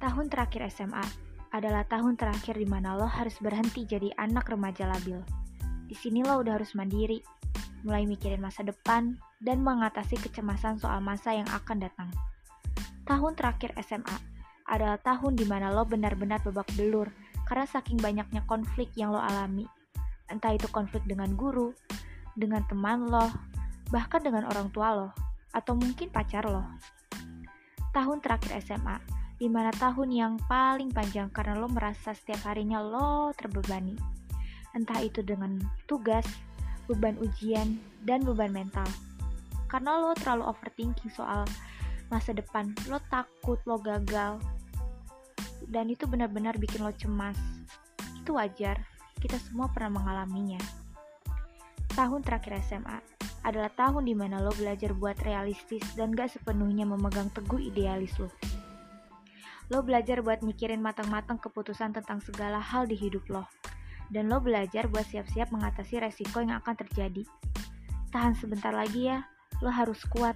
Tahun terakhir SMA adalah tahun terakhir di mana lo harus berhenti jadi anak remaja labil. Di sini lo udah harus mandiri, mulai mikirin masa depan, dan mengatasi kecemasan soal masa yang akan datang. Tahun terakhir SMA adalah tahun di mana lo benar-benar babak belur karena saking banyaknya konflik yang lo alami. Entah itu konflik dengan guru, dengan teman lo, bahkan dengan orang tua lo, atau mungkin pacar lo. Tahun terakhir SMA di mana tahun yang paling panjang karena lo merasa setiap harinya lo terbebani. Entah itu dengan tugas, beban ujian, dan beban mental. Karena lo terlalu overthinking soal masa depan, lo takut lo gagal, dan itu benar-benar bikin lo cemas. Itu wajar, kita semua pernah mengalaminya. Tahun terakhir SMA adalah tahun di mana lo belajar buat realistis dan gak sepenuhnya memegang teguh idealis lo. Lo belajar buat mikirin matang-matang keputusan tentang segala hal di hidup lo. Dan lo belajar buat siap-siap mengatasi resiko yang akan terjadi. Tahan sebentar lagi ya, lo harus kuat.